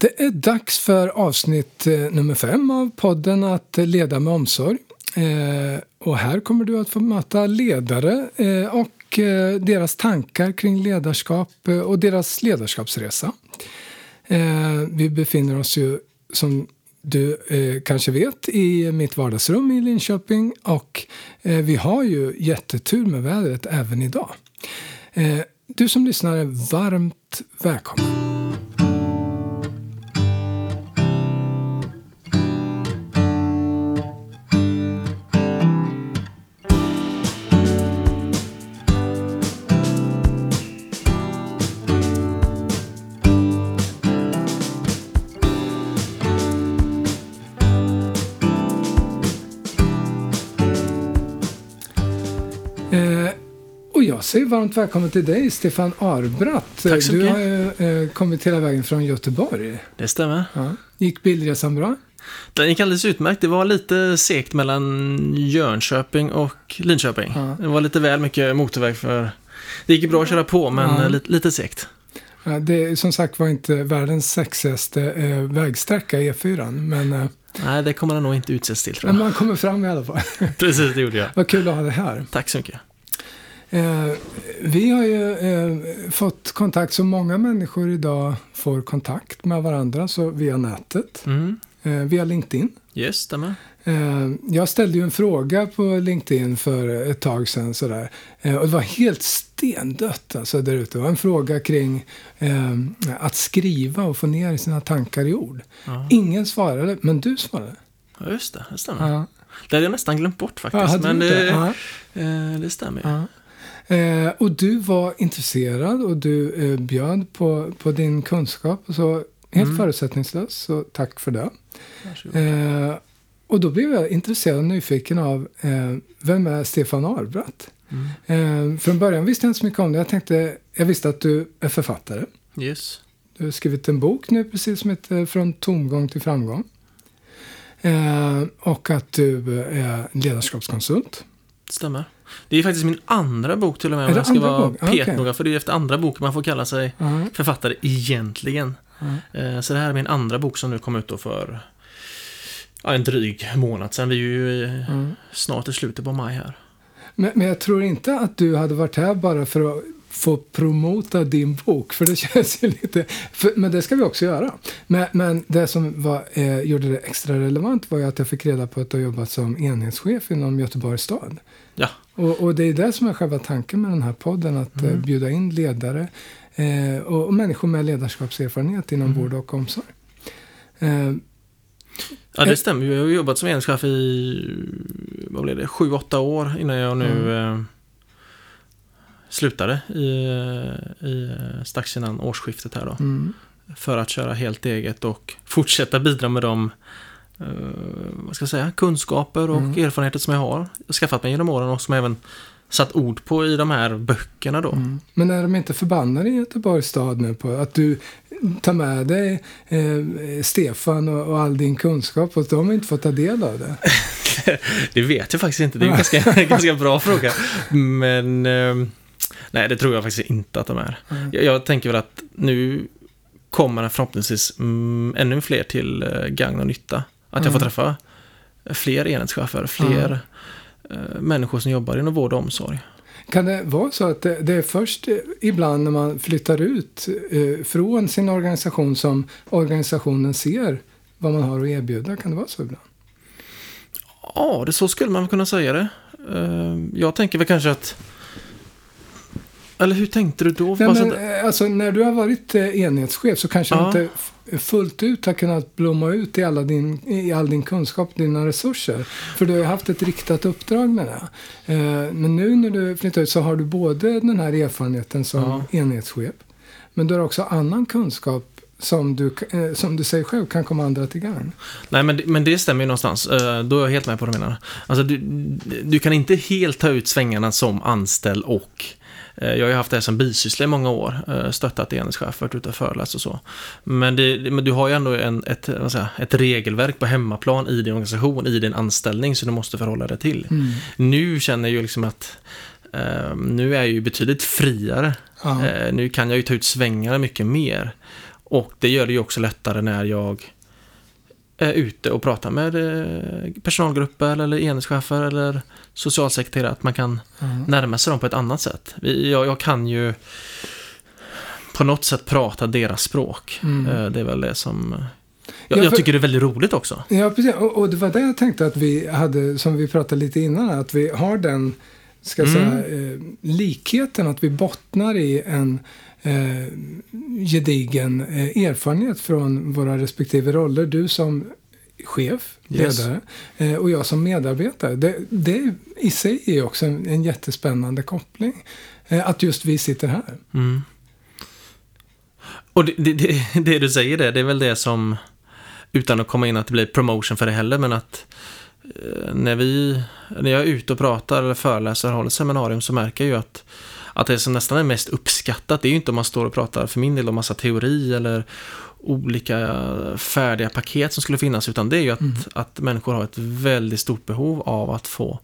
Det är dags för avsnitt eh, nummer fem av podden Att leda med omsorg. Eh, och här kommer du att få möta ledare eh, och deras tankar kring ledarskap och deras ledarskapsresa. Vi befinner oss ju, som du kanske vet, i mitt vardagsrum i Linköping och vi har ju jättetur med vädret även idag. du som lyssnar är varmt välkommen. Säger varmt välkommen till dig, Stefan Arbratt. Tack så mycket. Du har ju eh, kommit hela vägen från Göteborg. Det stämmer. Ja. Gick bilresan bra? Den gick alldeles utmärkt. Det var lite segt mellan Jönköping och Linköping. Ja. Det var lite väl mycket motorväg för... Det gick bra att köra på, men ja. lite, lite segt. Ja, det är som sagt var inte världens sexigaste eh, vägsträcka E4, men... Eh, Nej, det kommer den nog inte utses till tror jag. Men man kommer fram i alla fall. Precis, det gjorde jag. Vad kul att ha dig här. Tack så mycket. Eh, vi har ju eh, fått kontakt, så många människor idag får kontakt med varandra så via nätet. Mm. Eh, via LinkedIn. Yes, stämmer. Eh, jag ställde ju en fråga på LinkedIn för ett tag sedan. Sådär. Eh, och det var helt stendött alltså, där ute. Det var en fråga kring eh, att skriva och få ner sina tankar i ord. Aha. Ingen svarade, men du svarade. Ja, just det. Det stämmer. Ja. Det hade jag nästan glömt bort faktiskt. Ja, men det, det? det stämmer ju. Eh, och du var intresserad och du eh, bjöd på, på din kunskap. Så helt mm. förutsättningslöst, så tack för det. Eh, och då blev jag intresserad och nyfiken av eh, vem är Stefan Arbratt? Mm. Eh, från början visste jag inte så mycket om det. Jag, tänkte, jag visste att du är författare. Yes. Du har skrivit en bok nu precis som heter Från tomgång till framgång. Eh, och att du är ledarskapskonsult. Stämmer. Det är faktiskt min andra bok till och med om jag ska vara petnoga. Okay. För det är efter andra boken man får kalla sig uh-huh. författare egentligen. Uh-huh. Så det här är min andra bok som nu kom ut då för ja, en dryg månad sedan. Vi är ju uh-huh. snart i slutet på maj här. Men, men jag tror inte att du hade varit här bara för att få promota din bok, för det känns ju lite... För, men det ska vi också göra. Men, men det som var, eh, gjorde det extra relevant var ju att jag fick reda på att du har jobbat som enhetschef inom Göteborgs stad. Ja. Och, och, det är det som är själva tanken med den här podden, att eh, mm. bjuda in ledare eh, och, och, människor med ledarskapserfarenhet inom mm. vård och omsorg. Eh, ja, det stämmer. Jag har jobbat som enhetschef i, vad blev det, sju, åtta år innan jag nu mm. eh, slutade i, i, strax innan årsskiftet här då. Mm. För att köra helt eget och fortsätta bidra med de uh, vad ska jag säga, kunskaper och mm. erfarenheter som jag har skaffat mig genom åren och som jag även satt ord på i de här böckerna då. Mm. Men är de inte förbannade i Göteborgs stad nu på att du tar med dig eh, Stefan och, och, all din kunskap och de har inte fått ta del av det? det vet jag faktiskt inte. Det är en ganska, ganska bra fråga. Men eh, Nej, det tror jag faktiskt inte att de är. Mm. Jag, jag, tänker väl att nu kommer det förhoppningsvis mm, ännu fler till eh, gagn och nytta. Att jag får mm. träffa fler enhetschefer, fler mm. människor som jobbar inom vård och omsorg. Kan det vara så att det, är först ibland när man flyttar ut eh, från sin organisation som organisationen ser vad man har att erbjuda? Kan det vara så ibland? Ja, det så skulle man kunna säga det. Eh, jag tänker väl kanske att eller hur tänkte du då? Nej, men, eh, alltså, när du har varit eh, enhetschef så kanske ja. du inte fullt ut har kunnat blomma ut i, alla din, i all din kunskap och dina resurser. För du har ju haft ett riktat uppdrag med det. Eh, men nu när du flyttar ut så har du både den här erfarenheten som ja. enhetschef. Men du har också annan kunskap som du, som du säger själv kan komma andra till gagn. Nej, men, men det stämmer ju någonstans. Då är jag helt med på vad du menar. Alltså, du, du kan inte helt ta ut svängarna som anställd och Eh, jag har ju haft det här som bisyssla i många år, eh, stöttat enhetschefer, varit ute och föreläst och så. Men, det, men du har ju ändå en, ett, vad säger, ett regelverk på hemmaplan i din organisation, i din anställning, som du måste förhålla dig till. Mm. Nu känner jag ju liksom att Uh, nu är jag ju betydligt friare. Uh, nu kan jag ju ta ut svängarna mycket mer. Och det gör det ju också lättare när jag är ute och pratar med eh, personalgrupper eller enhetschefer eller socialsekreterare. Att man kan Mm. närma sig dem på ett annat sätt. Jag, jag kan ju på något sätt prata deras språk. Mm. Eh, Det är väl det som... Ja, Jag, jag tycker det är väldigt roligt också. Ja, precis. Och, och det var det jag tänkte att vi hade, som vi pratade lite innan, att vi har den ska Mm. säga, eh, likheten, att vi bottnar i en eh, gedigen eh, erfarenhet från våra respektive roller. Du som chef, Yes. ledare, eh, och jag som medarbetare. Det, det i sig är också en, en jättespännande koppling. Eh, att just vi sitter här. Mm. Och det, det, det, du säger det, det är väl det som, utan att komma in att det blir promotion för det heller, men att när vi, när jag är ute och pratar eller föreläser och håller seminarium så märker jag ju att, att det som nästan är mest uppskattat, det är ju inte om man står och pratar för min del om massa teori eller olika färdiga paket som skulle finnas, utan det är ju att, att människor har ett väldigt stort behov av att få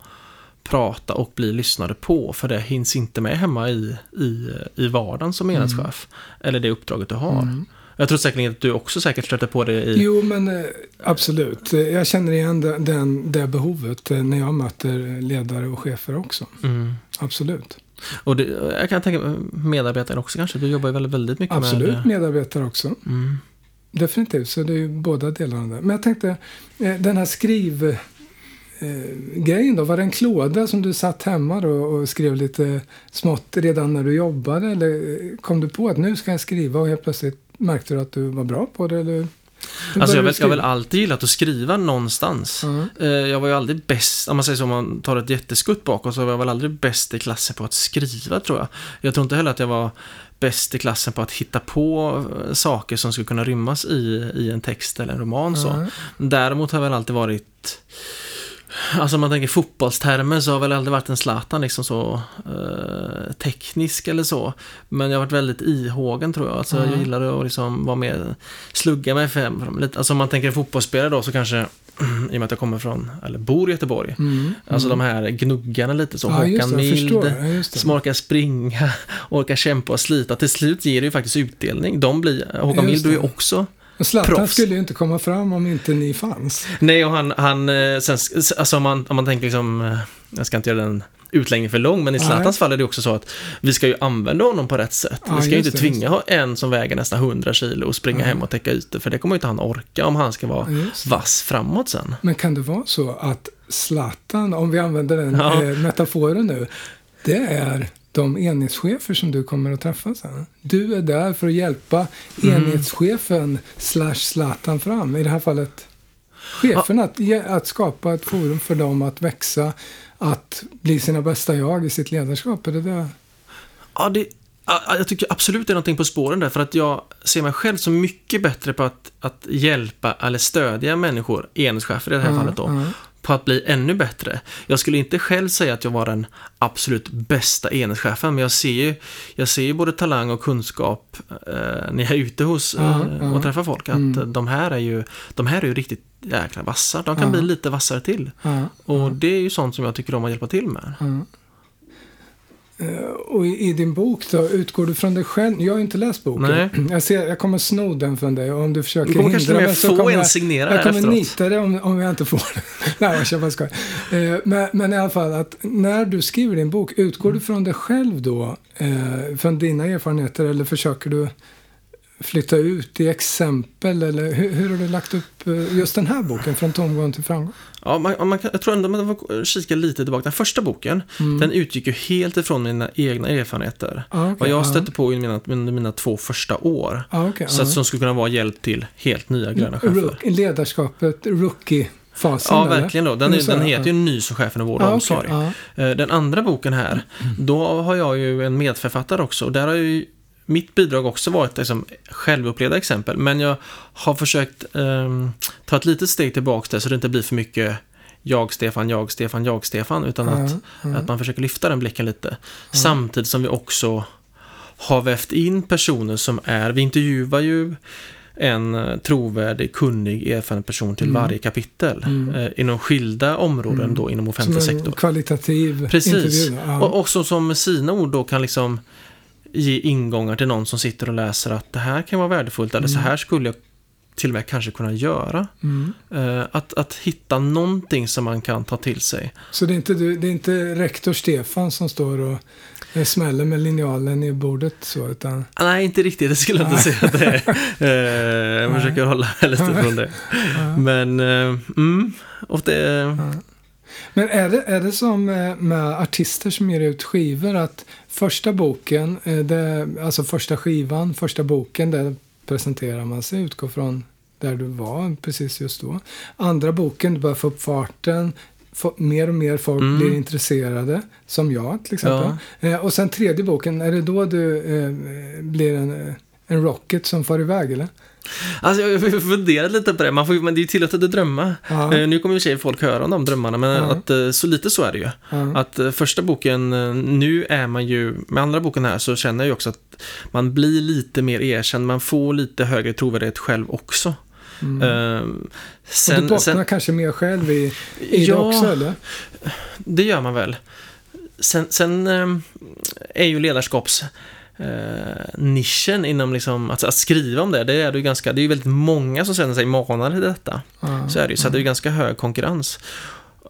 prata och bli lyssnade på, för det hinns inte med hemma i, i, i vardagen som enhetschef, eller det uppdraget du har. Mm. Jag tror säkert att du också säkert stöter på det i... Jo, men eh, absolut. Jag känner igen den, den, det behovet eh, när jag möter ledare och chefer också. Mm. Absolut. Och det, jag kan tänka medarbetare också kanske, du jobbar ju väldigt, väldigt mycket Absolut med... medarbetare också. Mm. Definitivt, så det är ju båda delarna där. Men jag tänkte, eh, den här skriv... eh, grejen då, var det en klåda som du satt hemma då och skrev lite smått redan när du jobbade? Eller eh, kom du på att nu ska jag skriva och helt plötsligt märkte du att du var bra på det? Eller? Alltså jag, vet, jag har väl alltid gillat att skriva någonstans. Ja. Eh, Jag var ju aldrig bäst, om man säger så, om man tar ett jätteskutt bakåt, så var jag väl aldrig bäst i klassen på att skriva tror jag. Jag tror inte heller att jag var bäst i klassen på att hitta på eh, saker som skulle kunna rymmas i, i en text eller en roman. Så. Ja. Däremot har jag väl alltid varit Alltså om man tänker fotbollstermer så har jag väl aldrig varit en Zlatan liksom så eh, teknisk eller så. Men jag har varit väldigt ihågen tror jag. Alltså Ja. jag gillar att liksom vara med, slugga mig fram. Lite, alltså om man tänker fotbollsspelare då så kanske, i och med att jag kommer från, eller bor i Göteborg. Mm. Alltså mm. de här gnuggarna lite så. ja, Håkan det. Mild, Ja, som orkar springa, orkar kämpa och slita. Till slut ger det ju faktiskt utdelning. De blir, Håkan Mild är ju också Zlatan proffs. skulle ju inte komma fram om inte ni fanns. Nej, och han, han eh, sen, alltså om man, om man tänker liksom, eh, jag ska inte göra den utläggningen för lång, men i. Zlatans fall är det också så att vi ska ju använda honom på rätt sätt. Ja, vi ska ju inte det, tvinga ha en som väger nästan 100 kilo och springa Ja. hem och täcka ytor, för det kommer ju inte han orka om han ska vara vass framåt sen. Men kan det vara så att Zlatan, om vi använder den Ja. eh, metaforen nu, det är de enhetschefer som du kommer att träffa sen. Du är där för att hjälpa Mm. enhetschefen slash Zlatan fram. I det här fallet chefen att, att skapa ett forum för dem att växa, att bli sina bästa jag i sitt ledarskap. Är det det? Ja, det, ja, jag tycker absolut det är någonting på spåren där, för att jag ser mig själv som mycket bättre på att, att hjälpa eller stödja människor, enhetschefer i det här Ja, fallet då, ja. På att bli ännu bättre. Jag skulle inte själv säga att jag var den absolut bästa enhetschefen, men jag ser ju, jag ser ju både talang och kunskap eh, när jag är ute hos eh, ja. och träffar folk, att Mm. de här är ju, de här är ju riktigt jäkla vassa. De kan Ja. bli lite vassare till. Ja, Och det är ju sånt som jag tycker om att hjälpa till med. Eh, Och i, i din bok då, utgår du från dig själv? Jag har inte läst boken. Nej. Jag, ser, jag kommer sno den från dig och om du försöker Du kommer kanske hindra mig så få kommer en jag, signera jag kommer efteråt. nita dig om, om jag inte får den. Nej, jag bara skoj. Eh, men, men i alla fall, att när du skriver din bok, utgår Mm. du från dig själv då? Eh, från dina erfarenheter eller försöker du flytta ut i exempel? Eller hur, hur har du lagt upp eh, just den här boken, Från tomgång till framgång? Ja, man, man kan, jag tror ändå man får kika lite tillbaka. Den första boken, Mm. den utgick ju helt ifrån mina egna erfarenheter. Ah, okej, Vad jag ja. stötte på i mina, under mina två första år. Ah, okay, Så att som skulle kunna vara hjälp till helt nya gröna chefer. Rook, ledarskapet, rookie-fasen? Ja, eller? verkligen då. Den, Är är, den Ja. heter ju Ny som chefen i vård och Ah, omsorg. ja. Eh, Den andra boken här, då har jag ju en medförfattare också. Och där har ju mitt bidrag också varit liksom självupplevda exempel. Men jag har försökt ehm, ta ett litet steg tillbaka där så det inte blir för mycket jag, Stefan, jag, Stefan, jag, Stefan. Utan att, Ja, ja. att man försöker lyfta den blicken lite. Samtidigt som vi också har vävt in personer som är, vi intervjuar ju en eh, trovärdig, kunnig, erfaren person till Mm. varje kapitel. Mm. Eh, inom skilda områden Mm. då inom Som offentlig en sektor. kvalitativ Precis. intervju. Ja. Och också som med sina ord då kan liksom ge ingångar till någon som sitter och läser att det här kan vara värdefullt eller så Mm. här skulle jag till och med kanske kunna göra. Mm. Eh, att, att hitta någonting som man kan ta till sig. Så det är, inte, du- det är inte rektor Stefan som står och eh, smäller med linjalen i bordet så, utan Nej, inte riktigt. Det skulle jag inte säga att det är. Eh, jag försöker hålla mig lite från det. Men, mm, och det... Ja. Men är det, är det som eh, med artister som ger ut skivor att första boken, eh, det, alltså första skivan, första boken, där presenterar man sig, utgår från där du var precis just då. Andra boken, du börjar få upp farten, mer och mer folk Mm. blir intresserade, som jag till exempel. Eh, och sen tredje boken, är det då du eh, blir en, en rocket som far iväg eller? Alltså, jag har funderat lite på det. Man får, men det är ju tillåtet att drömma. Ja. Eh, nu kommer i och för sig folk höra om de drömmarna, men Ja. att, eh, så lite så är det ju. Ja. Att eh, första boken, nu är man ju, med andra boken här så känner jag ju också att man blir lite mer erkänd, man får lite högre trovärdighet själv också. Mm. Eh, och du sen, bottnar sen, kanske mer själv i, i det Ja. också eller? det gör man väl. Sen, sen är ju ledarskaps eh, nischen inom liksom, att, att skriva om det, det är det ganska, det är ju väldigt många som känner sig manade till detta. Ja. Så är det ju, så det är ju ganska hög konkurrens.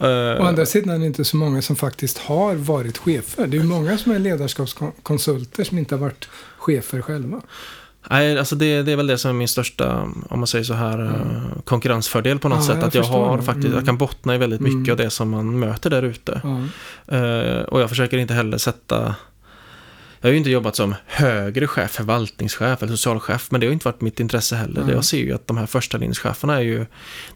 Eh, Å andra sidan är det inte så många som faktiskt har varit chefer. Det är ju många som är ledarskapskonsulter som inte har varit chefer själva. Nej, alltså det, det är väl det som är min största, om man säger så här, eh, konkurrensfördel på något Ja, sätt. jag Att jag har det. faktiskt, Mm. jag kan bottna i väldigt mycket Mm. av det som man möter där ute. Eh, och jag försöker inte heller sätta jag har ju inte jobbat som högre chef, förvaltningschef eller socialchef, men det har inte varit mitt intresse heller. Nej. Jag ser ju att de här första linjescheferna är ju,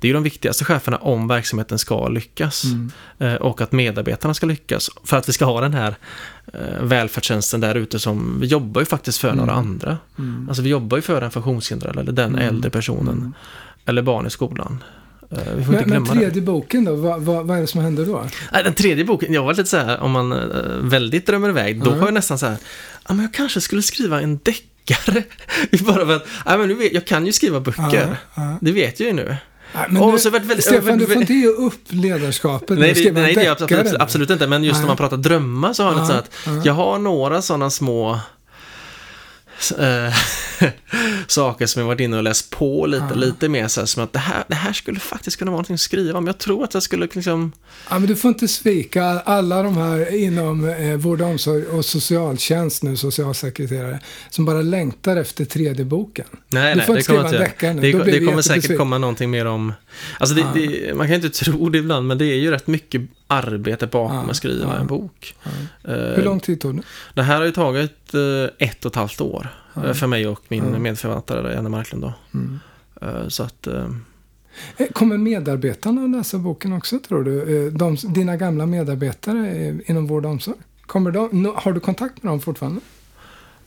det är ju de viktigaste cheferna om verksamheten ska lyckas. Mm. Eh, och att medarbetarna ska lyckas. För att vi ska ha den här eh, välfärdstjänsten där ute som, vi jobbar ju faktiskt för Mm. några andra. Mm. Alltså vi jobbar ju för den funktionshindrade eller den Mm. äldre personen. Mm. Eller barn i skolan. Eh, vi får inte Men, men glömma det. tredje boken då, vad, vad, vad är det som händer då? Den tredje boken, jag var lite så här, om man eh, väldigt drömmer iväg, då Mm. har jag nästan så här, ja men jag kanske skulle skriva en deckare. Bara för att, nej men nu vet, jag kan ju skriva böcker. Ja, ja. Det vet jag ju nu. Nej, men vart väldigt- Stefan, du får inte ge upp ledarskapet. Nej, det, nej det absolut, absolut inte, men just Nej. när man pratar drömmar så har jag Ja, så att, ja. jag har några sådana små saker som jag varit inne och läst på lite, Ja. lite mer så här, som att det här, det här skulle faktiskt kunna vara någonting att skriva om. Jag tror att jag skulle liksom, Ja, men du får inte svika alla de här inom eh, vård och omsorg och socialtjänst nu, socialsekreterare, som bara längtar efter tredje boken. nej, Du nej, det kommer jag inte nu, Det, det kommer säkert komma någonting mer om, alltså det, Ja. det, man kan inte tro det ibland, men det är ju rätt mycket arbete bakom Ja, att skriva ja. en bok. Ja. Eh, Hur lång tid tog det? Det här har ju tagit eh, ett och ett halvt år eh, för mig och min medförvaltare Janne Marklund då. Mm. Så att, Kommer medarbetarna att läsa boken också, tror du? De, dina gamla medarbetare inom vård och omsorg? Kommer de, har du kontakt med dem fortfarande?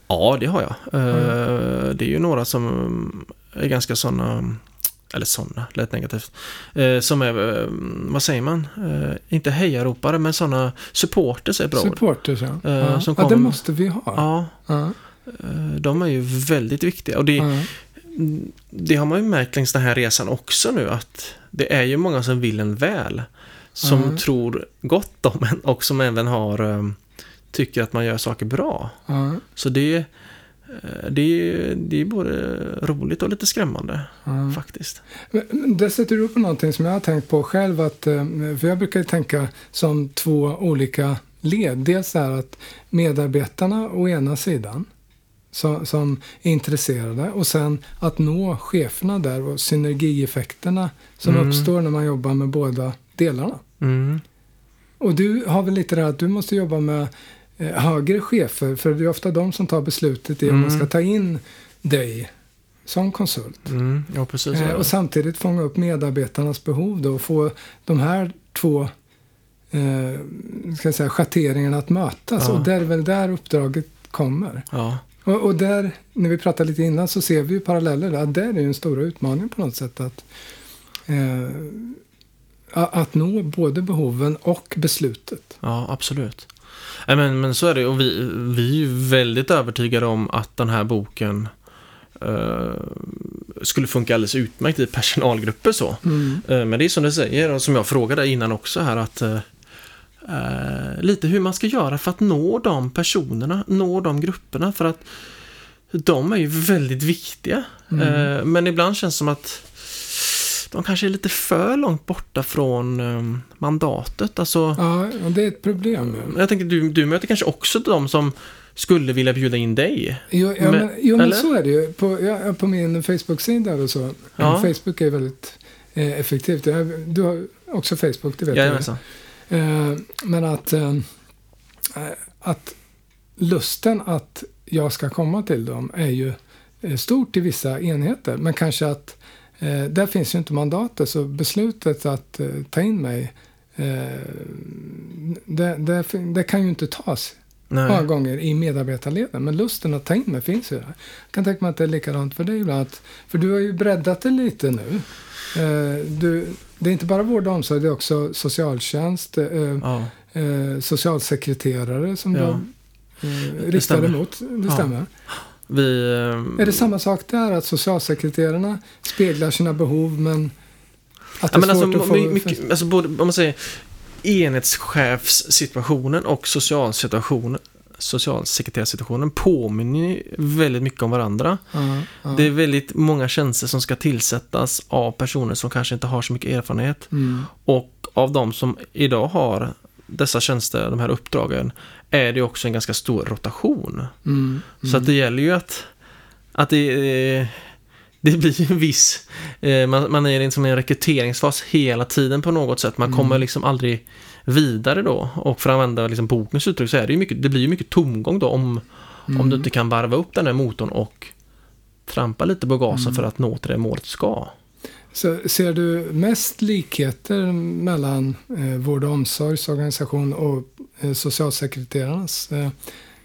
ja, det har jag. Eh, Det är ju några som är ganska sådana, eller sådana, lät negativt, eh, som är, eh, vad säger man, Eh, inte hejaropare, men sådana supporters är bra ord. Supporters, ja. Eh, ja. som ja, det måste vi ha. Ja, Ja. eh, de är ju väldigt viktiga. Och det, Ja. det har man ju märkt längs den här resan också nu att det är ju många som vill en väl. Som Mm. tror gott om en och som även har um, tycker att man gör saker bra. Ja. Så det, eh, det, är- det är både roligt och lite skrämmande Ja. faktiskt. Men- Det sätter du på någonting som jag har tänkt på själv. Att, eh, för jag brukar tänka som två olika led. Dels är att medarbetarna å ena sidan som, som är intresserade och sen att nå cheferna där och synergieffekterna som Mm. uppstår när man jobbar med båda delarna. Mm. Och du har väl lite det här att du måste jobba med eh, högre chefer för det är ofta de som tar beslutet i om man Mm. ska ta in dig som konsult. Mm. Ja, precis. Eh, och samtidigt fånga upp medarbetarnas behov då och få de här två eh, ska jag säga, schatteringarna att mötas. Ja. Och det är väl där uppdraget kommer. ja. Och, och där, när vi pratade lite innan, så ser vi ju paralleller där. Där är ju en stora utmaning på något sätt att, eh, att nå både behoven och beslutet. Ja, absolut. Nej, men, men så är det och vi, vi är ju väldigt övertygade om att den här boken eh, skulle funka alldeles utmärkt i personalgrupper så. Mm. Eh, men det är som du säger och som jag frågade innan också här att eh, eh, lite hur man ska göra för att nå de personerna, nå de grupperna. För att de är ju väldigt viktiga. Mm. Eh, men ibland känns det som att de kanske är lite för långt borta från eh, mandatet. Alltså, Ja, det är ett problem. ja. jag tänker, du, du möter kanske också de som skulle vilja bjuda in dig. Jo, ja, Men- men, jo, men så är det ju. På, ja, på min Facebook-sida och så. Ja. Facebook är väldigt eh, effektivt. Du har också Facebook, det vet jag. Eh, men att, eh, eh, att lusten att jag ska komma till dem är ju eh, stort i vissa enheter. Men kanske att eh, där finns ju inte mandatet så beslutet att eh, ta in mig eh, det, det, det kan ju inte tas många Nej. gånger i medarbetarleden. Men lusten att ta in mig finns ju där. Jag kan tänka mig att det är likadant för dig ibland. För du har ju breddat det lite nu. Eh, Du, det är inte bara vård och omsorg, det är också socialtjänst, eh, Ja. socialsekreterare som Ja. du riktar stämmer. emot. Det Ja. Vi, Är det samma sak där, att socialsekreterarna speglar sina behov men att det Ja, är alltså, svårt att få... my- mycket, alltså både, om man säger enhetschefssituationen och socialsituationen, socialsekreterarsituationen påminner väldigt mycket om varandra. ja, ja. Det är väldigt många tjänster som ska tillsättas av personer som kanske inte har så mycket erfarenhet. Mm, Och av de som idag har dessa tjänster, de här uppdragen, är det också en ganska stor rotation. mm, Så att det gäller ju att, att det, eh, det blir en viss... eh, Man, man är liksom i en rekryteringsfas hela tiden på något sätt. Man Mm. kommer liksom aldrig vidare då. Och för att använda liksom bokens uttryck så är det ju mycket, det blir ju mycket tomgång då om, mm. om du inte kan varva upp den här motorn och trampa lite på gasen Mm. för att nå till det målet ska. Så ser du mest likheter mellan eh, vård och omsorgsorganisation och eh, socialsekreterarnas eh,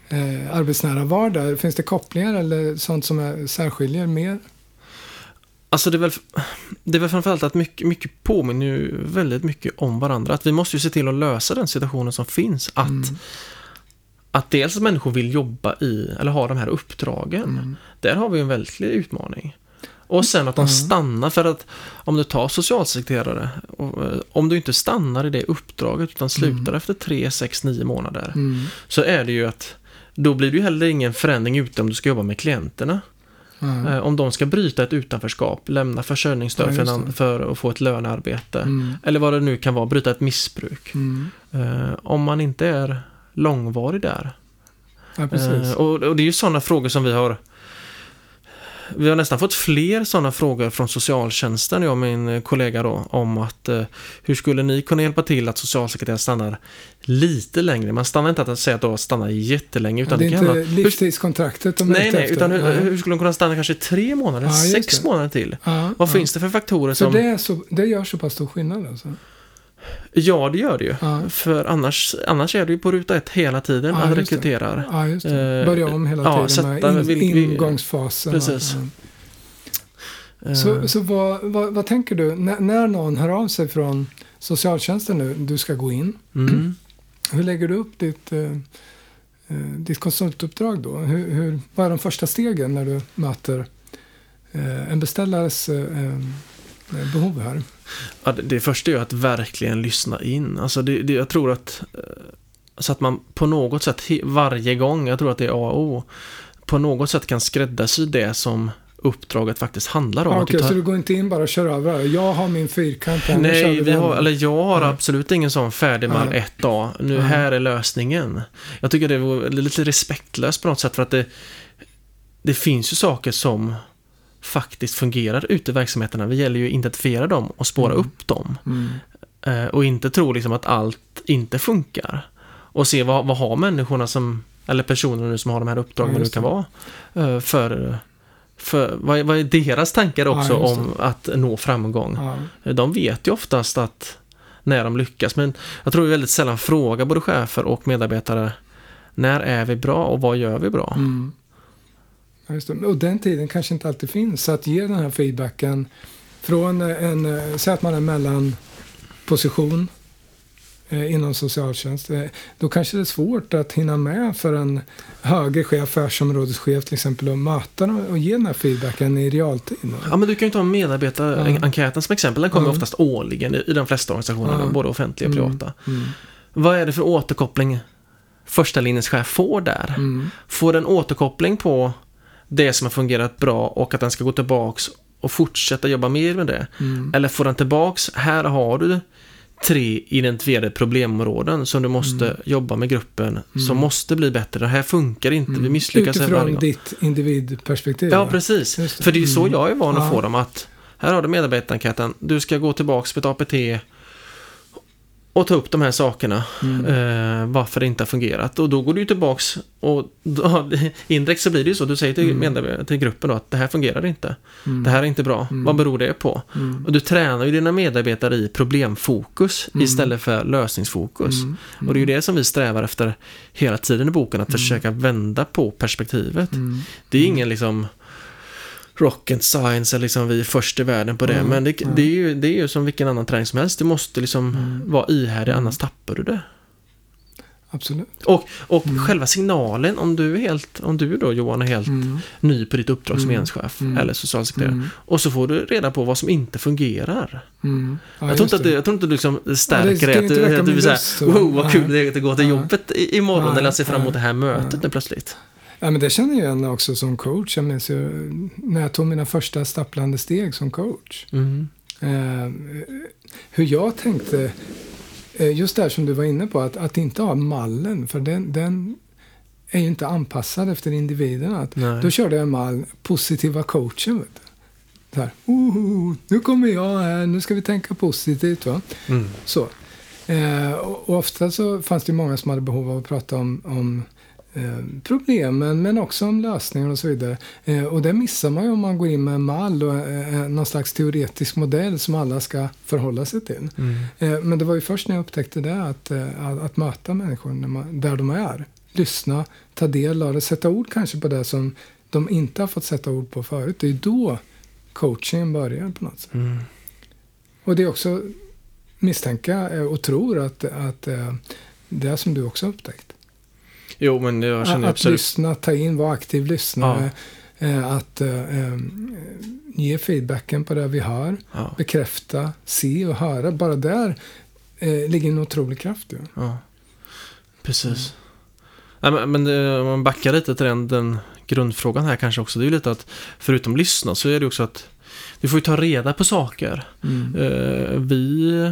eh, arbetsnära vardag? Finns det kopplingar eller sånt som är, särskiljer mer? Alltså det är väl, det är väl framförallt att mycket, mycket påminner ju väldigt mycket om varandra. Att vi måste ju se till att lösa den situationen som finns. Att, Mm. att dels att människor vill jobba i, eller ha de här uppdragen. Mm. Där har vi en verklig utmaning. Och sen att de Mm. stannar, för att om du tar socialsekreterare, och, eh, om du inte stannar i det uppdraget utan slutar efter tre, sex, nio månader, Mm. så är det ju att då blir det ju heller ingen förändring ute om du ska jobba med klienterna. Eh, Om de ska bryta ett utanförskap, lämna försörjningsstöd Ja, för, för att få ett lönearbete. Mm. Eller vad det nu kan vara, bryta ett missbruk. Mm. Eh, om man inte är långvarig där. Ja, och, och det är ju sådana frågor som vi har vi har nästan fått fler sådana frågor från socialtjänsten, jag och min kollega då, om att eh, hur skulle ni kunna hjälpa till att socialsekreterare stannar lite längre? Man stannar inte att säga att de stannar jättelänge, utan det är kan inte livstidskontraktet de Nej, nej, utan hur, Nej. hur skulle de kunna stanna kanske tre månader, Ja, sex månader till? Ja, Vad finns det för faktorer Så som... det, så, det gör så pass stor skillnad alltså? Ja, det gör det ju. Ja. För annars, annars är det ju på ruta ett hela tiden Ja, att rekrytera. Ja, just det. Eh, Börja om hela ja, tiden med in, vi- ingångsfasen. Precis. Eh, Så, så vad, vad, vad tänker du när, när någon hör av sig från socialtjänsten nu, du ska gå in. mm. Hur lägger du upp ditt, eh, eh, ditt konsultuppdrag då? Hur, hur, vad är de första stegen när du möter eh, en beställares eh, eh, behov här? Ja, det, första är att verkligen lyssna in. Alltså det, det, jag tror att eh, så att man på något sätt varje gång, jag tror att det är A och O, på något sätt kan skräddarsy det som uppdraget faktiskt handlar om. Ah, Okej, du tar- så du går inte in bara och kör över det? Jag har min fyrkant här, Nej, vi har, eller jag har Nej. absolut ingen sån färdig mall Nej. ett dag. Nu Nej. här är lösningen. Jag tycker det är lite respektlöst på något sätt för att det, det finns ju saker som faktiskt fungerar ute i verksamheterna. Det gäller ju att identifiera dem och spåra Mm. upp dem. Mm. Eh, och inte tro liksom att allt inte funkar. Och se vad, vad har människorna som, eller personerna nu som har de här uppdragen, Ja, det kan vara, eh, för, för vad, är- vad är deras tankar Ja, också det. om att nå framgång? Ja. De vet ju oftast att när de lyckas, men jag tror vi väldigt sällan frågar både chefer och medarbetare när är vi bra och vad gör vi bra? Mm. Ja. Och den tiden kanske inte alltid finns. Så att ge den här feedbacken från en, eh, säg att man är mellan position eh, inom socialtjänst. Eh, då kanske det är svårt att hinna med för en högre chef, affärsområdeschef till exempel, att möta dem och ge den här feedbacken i realtid. Ja, men du kan ju ta medarbetarenkäten som exempel. Den kommer Ja. oftast årligen i, i de flesta organisationer, Ja. både offentliga och Mm. privata. Mm. Vad är det för återkoppling första linjens chef får där? Mm. Får den återkoppling på det som har fungerat bra och att den ska gå tillbaks och fortsätta jobba mer med det? Mm. Eller får den tillbaks, här har du tre identifierade problemområden som du måste Mm. jobba med gruppen som måste bli bättre. Det här funkar inte, vi misslyckas varje Utifrån gång. ditt individperspektiv. Ja, va? precis. Det. För det är så Mm. jag är van att få dem att här har du medarbetarenkäten, du ska gå tillbaks på ett APT och ta upp de här sakerna, Mm. eh, varför det inte har fungerat. Och då går du tillbaks och då, indirekt så blir det ju så, du säger till, Mm. till gruppen då att det här fungerar inte. Mm. Det här är inte bra. Mm. Vad beror det på? Mm. Och du tränar ju dina medarbetare i problemfokus Mm. istället för lösningsfokus. Och det är ju det som vi strävar efter hela tiden i boken, att försöka vända på perspektivet. Det är ingen liksom rocket science eller liksom vi är först i världen på det. Mm, Men det, mm. det, är ju, det är ju som vilken annan träning som helst. Du måste liksom Mm. vara ihärdig, Mm. annars tappar du det. Absolut. Och, och Mm. själva signalen, om du är helt, om du då Johan är helt Mm. ny på ditt uppdrag som enhetschef eller socialsekreterare. Och så får du reda på vad som inte fungerar. Ja, jag, tror inte att det, jag tror inte du liksom stärker ska det. Att du, att du blir såhär, wow vad kul det är att gå till jobbet imorgon Nej, eller att se fram emot det här mötet nu plötsligt. Ja, men det känner jag igen också som coach. Jag minns ju när jag tog mina första stapplande steg som coach. Mm. Eh, hur jag tänkte, eh, just det här som du var inne på, att, att inte ha mallen, för den, den är ju inte anpassad efter individerna. Att, Nej. då körde jag en mall, positiva coachen. Vet du. Så här, "Oho, nu kommer jag här, nu ska vi tänka positivt. Va? Mm. Så. Eh, och, och ofta så fanns det många som hade behov av att prata om, om problemen men också om lösningar och så vidare. Eh, och det missar man ju om man går in med en mall och eh, någon slags teoretisk modell som alla ska förhålla sig till. Mm. Eh, men det var ju först när jag upptäckte det, att, eh, att, att möta människor man, där de är. Lyssna, ta del av det, sätta ord kanske på det som de inte har fått sätta ord på förut. Det är ju då coachingen börjar på något sätt. Mm. Och det är också, misstänka eh, och tror att, att eh, det är som du också har upptäckt. Jo, men jag känner Att absolut... lyssna, ta in, vara aktiv lyssnare. eh, Att eh, eh, ge feedbacken på det vi hör. Ja, Bekräfta, se och höra. Bara där eh, ligger en otrolig kraft. Ju. ja. Precis. Nej, men, men det- om man backar lite till den, den grundfrågan här kanske också. Det är ju lite att förutom lyssna så är det också att du får ju ta reda på saker. Mm. Eh, vi,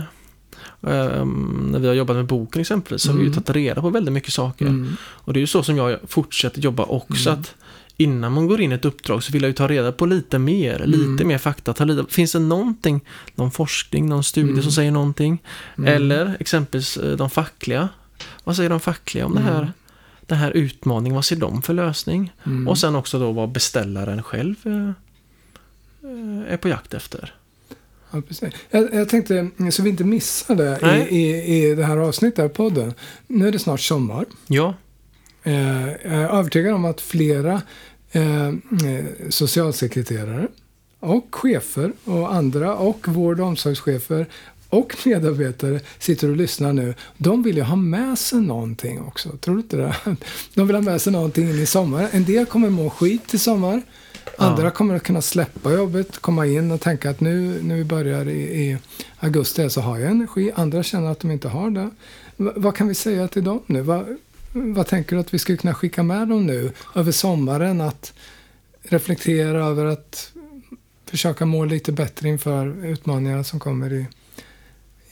eh, när vi har jobbat med boken exempelvis, så har vi ju Mm. tagit reda på väldigt mycket saker. Mm. Och det är ju så som jag fortsätter jobba också. Mm. att Innan man går in i ett uppdrag så vill jag ju ta reda på lite mer, Mm. lite mer fakta. Ta reda, finns det någonting, någon forskning, någon studie Mm. som säger någonting? Mm. Eller exempelvis eh, de fackliga. Vad säger de fackliga om det här? Mm. Den här utmaningen, vad ser de för lösning? Mm. Och sen också då vad beställaren själv eh, eh, är på jakt efter. Ja, precis. Jag, jag tänkte, så vi inte missar det i, i, i det här avsnittet av podden. Nu är det snart sommar. Ja, Eh, jag är övertygad om att flera eh, eh, socialsekreterare och chefer och andra och vård och omsorgschefer och medarbetare sitter och lyssnar nu. De vill ju ha med sig någonting också. Tror du inte det? De vill ha med sig någonting in i sommar. En del kommer må skit i sommar. Andra Ja. kommer att kunna släppa jobbet, komma in och tänka att nu när vi börjar i, i augusti så har jag energi. Andra känner att de inte har det. V- vad kan vi säga till dem nu? Va vad tänker du att vi skulle kunna skicka med dem nu över sommaren? Att reflektera över att försöka må lite bättre inför utmaningarna som kommer i,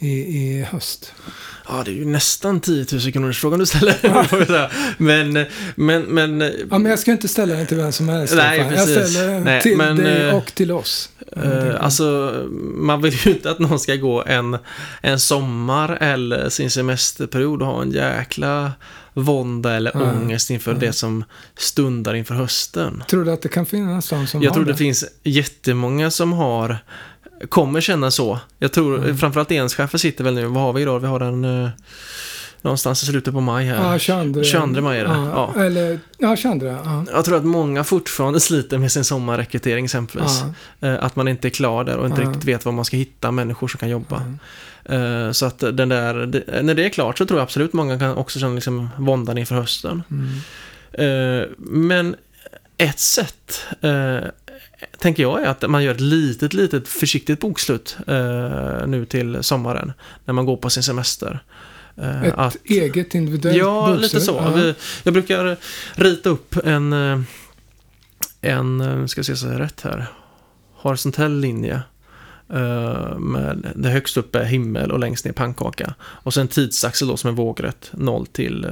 i, i höst. ja det är ju nästan 10 000 kronors frågan du ställer. jag men, men, men Ja, men jag ska inte ställa den till vem som helst. Nej, Stefan. jag precis. ställer den Nej, till men, dig eh, och till oss. Eh, alltså, man vill ju inte att någon ska gå en, en sommar eller sin semesterperiod och ha en jäkla vånda eller Nej, ångest inför nej. det som stundar inför hösten. Tror du att det kan finnas de som Jag har tror det det? finns jättemånga som har, kommer känna så. Jag tror, Mm. framförallt enschefer sitter väl nu, vad har vi idag? Vi har en eh, någonstans i slutet på maj här. Ja, 22, 22 maj är det, Ja, ja. Eller, ja, 22. Ja. Jag tror att många fortfarande sliter med sin sommarrekrytering exempelvis. Ja, Eh, Att man inte är klar där och inte Ja. riktigt vet var man ska hitta människor som kan jobba. Eh, Så att den där, det- när det är klart så tror jag absolut många kan också känna liksom våndan inför hösten. Mm. Eh, Men ett sätt, eh, tänker jag, är att man gör ett litet, litet försiktigt bokslut eh, nu till sommaren. När man går på sin semester. Eh, Ett att, eget individuellt ja, bokslut. lite så. Ja. Vi, jag brukar rita upp en, eh, en eh, ska se så jag rätt här, horisontell linje. eh, Med det högst upp är himmel och längst ner pannkaka. Och sen tidsaxel då som är vågrätt, 0 till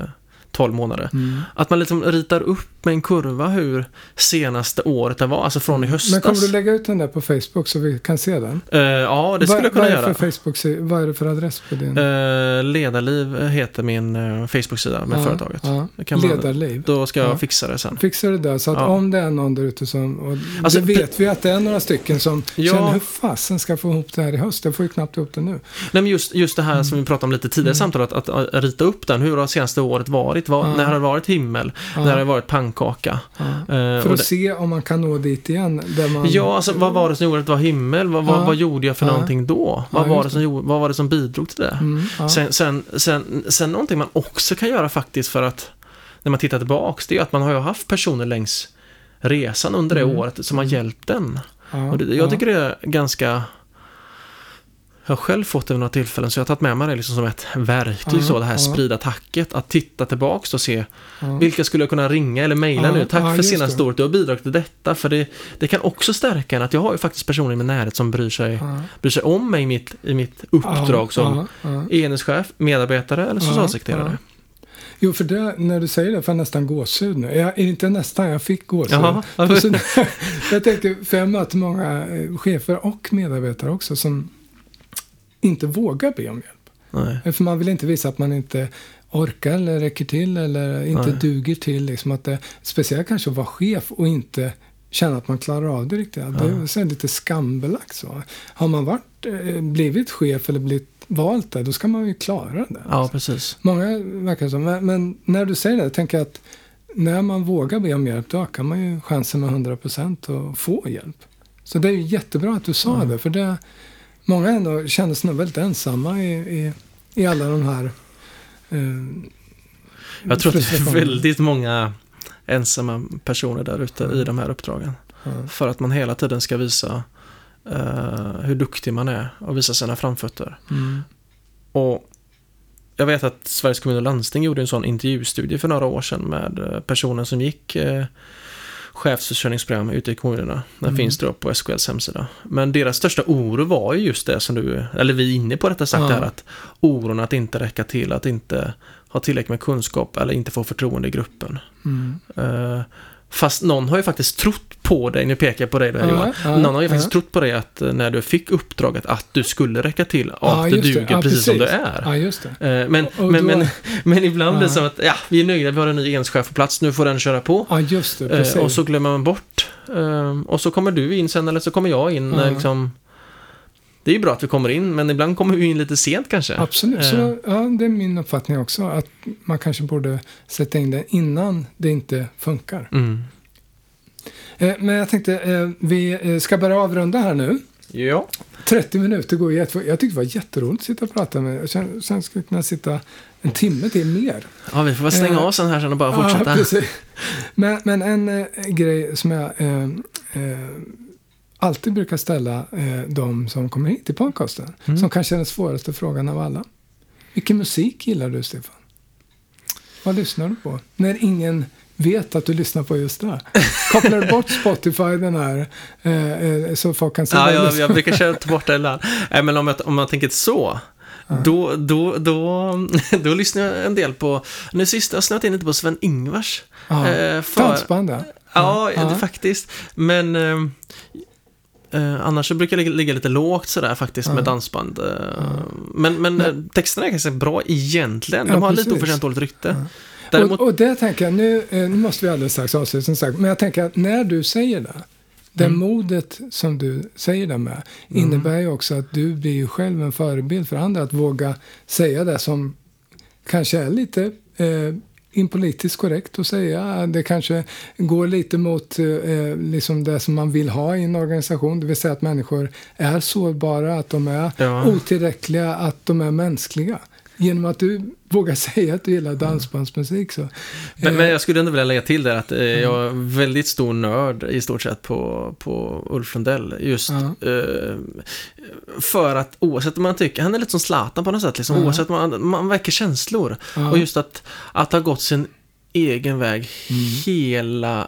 12 månader. Mm. Att man liksom ritar upp med en kurva hur senaste året det var, alltså från i höstas. Men kommer du lägga ut den där på Facebook så vi kan se den? Eh, ja, det skulle vad, jag kunna vad är göra. det för Facebook, vad är det för adress på din? Eh, Ledarliv heter min uh, Facebook-sida med Ja, företaget. Kan man- Ledarliv. Då ska jag Ja. fixa det sen. Fixar det där så att om det är någon där ute som, och Alltså, det vet vi att det är några stycken som Ja. känner hur fasen ska få ihop det här i höst? Jag får ju knappt ihop det nu. Nej, men just, just det här som vi pratade om lite tidigare i samtalet, att, att, rita upp den. Hur har senaste året varit? Vad, Ja. När har det varit himmel? Ja. När har det varit pannkaka? Ja. Eh, För att det, se om man kan nå dit igen. Där man, ja, alltså vad var det som gjorde att det var himmel? Vad, vad, vad gjorde jag för Ja. någonting då? Vad, var det som gjorde, vad var det som bidrog till det? Mm. Sen, sen, sen, sen någonting man också kan göra faktiskt för att när man tittar tillbaks, det är att man har ju haft personer längs resan under det Mm. året som har hjälpt den. Och det, jag tycker det är ganska... Jag har själv fått det vid några tillfällen, så jag har tagit med mig det liksom som ett verktyg, Ja, så det här ja. sprida tacket. Att titta tillbaks och se ja. vilka skulle jag kunna ringa eller mejla nu. Tack för senaste året, du har bidragit till detta. För det, det kan också stärka en att jag har ju faktiskt personer i min närhet som bryr sig, Ja. bryr sig om mig i mitt, i mitt uppdrag som enhetschef, medarbetare eller socialsekreterare. Jo, för det, när du säger det får jag nästan gåshud nu. Jag, inte nästan, jag fick gåshud. Jaha. Jag tänkte, för jag möter många eh, chefer och medarbetare också som inte vågar be om hjälp. Nej. För man vill inte visa att man inte orkar eller räcker till eller inte Nej. duger till. Liksom att det, speciellt kanske att vara chef och inte känna att man klarar av det riktigt. Det är lite skambelagt så. Har man varit, eh, blivit chef eller blivit valt där, då ska man ju klara det. Ja, precis. Många verkar så. Men, men när du säger det, jag tänker att när man vågar be om hjälp, då ökar man ju chansen med 100% att få hjälp. Så det är ju jättebra att du sa det, för det, många ändå känner sig nog väldigt ensamma i, i, i alla de här eh, Jag tror att det är väldigt många ensamma personer där ute i de här uppdragen. Ja. För att man hela tiden ska visa eh, hur duktig man är och visa sina framfötter. Mm. Och jag vet att Sveriges kommun och landsting gjorde en sån intervjustudie för några år sedan med eh, personer som gick eh, chefsförsörjningsprogram ute i kommunerna. Den Mm. finns då på SKLs hemsida. Men deras största oro var ju just det som du, eller vi är inne på detta sagt Ja. här att oron att inte räcka till, att inte ha tillräckligt med kunskap eller inte få förtroende i gruppen. Mm. Eh, fast någon har ju faktiskt trott på dig, nu pekar jag på dig Ja, Johan. ja, någon har ju ja. faktiskt trott på dig att eh, när du fick uppdraget att du skulle räcka till och att du duger Ja, precis som du precis. är. Eh, Men, Och- och men, men, men ibland blir det som att ja, vi är nöjda, vi har en ny enhetschef på plats, nu får den köra på. Det. Eh, Precis. och så glömmer man bort. Och så kommer du in sen eller så kommer jag in. Liksom, det är ju bra att vi kommer in, men ibland kommer vi in lite sent kanske. Absolut, Eh, så, ja, det är min uppfattning också. Att man kanske borde sätta in det innan det inte funkar. Mm. Eh, men jag tänkte, eh, vi eh, ska börja avrunda här nu. Ja. 30 minuter går jättefort. Jag tyckte det var jätteroligt att sitta och prata med Jag känner- Sen skulle jag kunna sitta en timme till mer. ja, vi får väl stänga Eh, av sen här sen och bara Ja, fortsätta. precis. Men, men en eh, grej som jag eh, eh, alltid brukar ställa eh, de som kommer hit till podcasten, Mm. som kanske är den svåraste frågan av alla. Vilken musik gillar du, Stefan? Vad lyssnar du på? När ingen vet att du lyssnar på just det. Kopplar du bort Spotify den här eh, eh, så folk kan se Ja, jag, jag brukar köra bort det ibland. Nej, men om jag, om jag tänker så, då, då, då, då lyssnar jag en del på, nu sist jag snöat in lite på Sven-Ingvars. Ja. Eh, för- Dansband, ja. Ja, Ja. det- faktiskt. Men eh, eh, annars så brukar jag ligga, lite lågt sådär faktiskt Ja. med dansband. Eh, Men, men eh, texterna är ganska bra egentligen. De Ja, har lite precis. oförtjänt dåligt rykte. Ja. Däremot, Och, och det tänker jag, nu, eh, nu måste vi alldeles strax avsluta som sagt, men jag tänker att när du säger det, det Mm. modet som du säger det med, Mm. innebär ju också att du blir ju själv en förebild för andra att våga säga det som kanske är lite eh, impolitiskt korrekt att säga. Det kanske går lite mot eh, liksom det som man vill ha i en organisation, det vill säga att människor är sårbara, att de är Ja. otillräckliga, att de är mänskliga. Genom att du vågar säga att du gillar dansbandsmusik så. Men, Eh, men jag skulle ändå vilja lägga till där att eh, jag är väldigt stor nörd i stort sett på, på Ulf Lundell. Just Ja. eh, för att oavsett om man tycker, han är lite som Zlatan på något sätt, liksom, Ja. oavsett man, man väcker känslor. ja, Och just att, att ha gått sin egen väg Mm. hela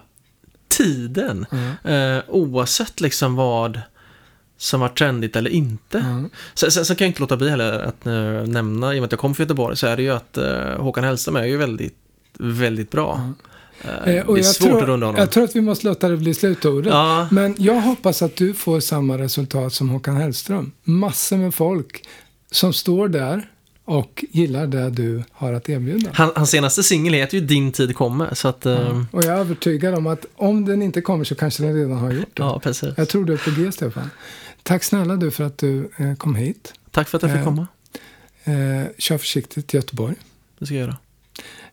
tiden. Eh, oavsett liksom vad som var trendigt eller inte. ja. Sen, sen, sen kan jag inte låta bli heller att eh, nämna, i och med att jag kom från Göteborg, så är det ju att eh, Håkan Hellström är ju väldigt, väldigt bra. Eh, Eh, det och är jag svårt tror, att runda honom. Jag tror att vi måste låta det bli slutordet. Ja, Men jag hoppas att du får samma resultat som Håkan Hellström. Massor med folk som står där och gillar det du har att erbjuda. han, hans senaste singel heter ju Din tid kommer, så att... eh, Och jag är övertygad om att om den inte kommer så kanske den redan har gjort det. ja, precis. Jag tror du är på G, Stefan. Tack snälla du för att du eh, kom hit. Tack för att jag fick Eh, komma. Eh, kör försiktigt till Göteborg. Det ska jag göra.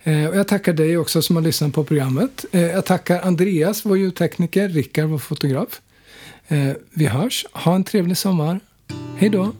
Eh, och jag tackar dig också som har lyssnat på programmet. Eh, jag tackar Andreas, vår ljudtekniker, Rickard, vår fotograf. Vi hörs. Ha en trevlig sommar. Hej då!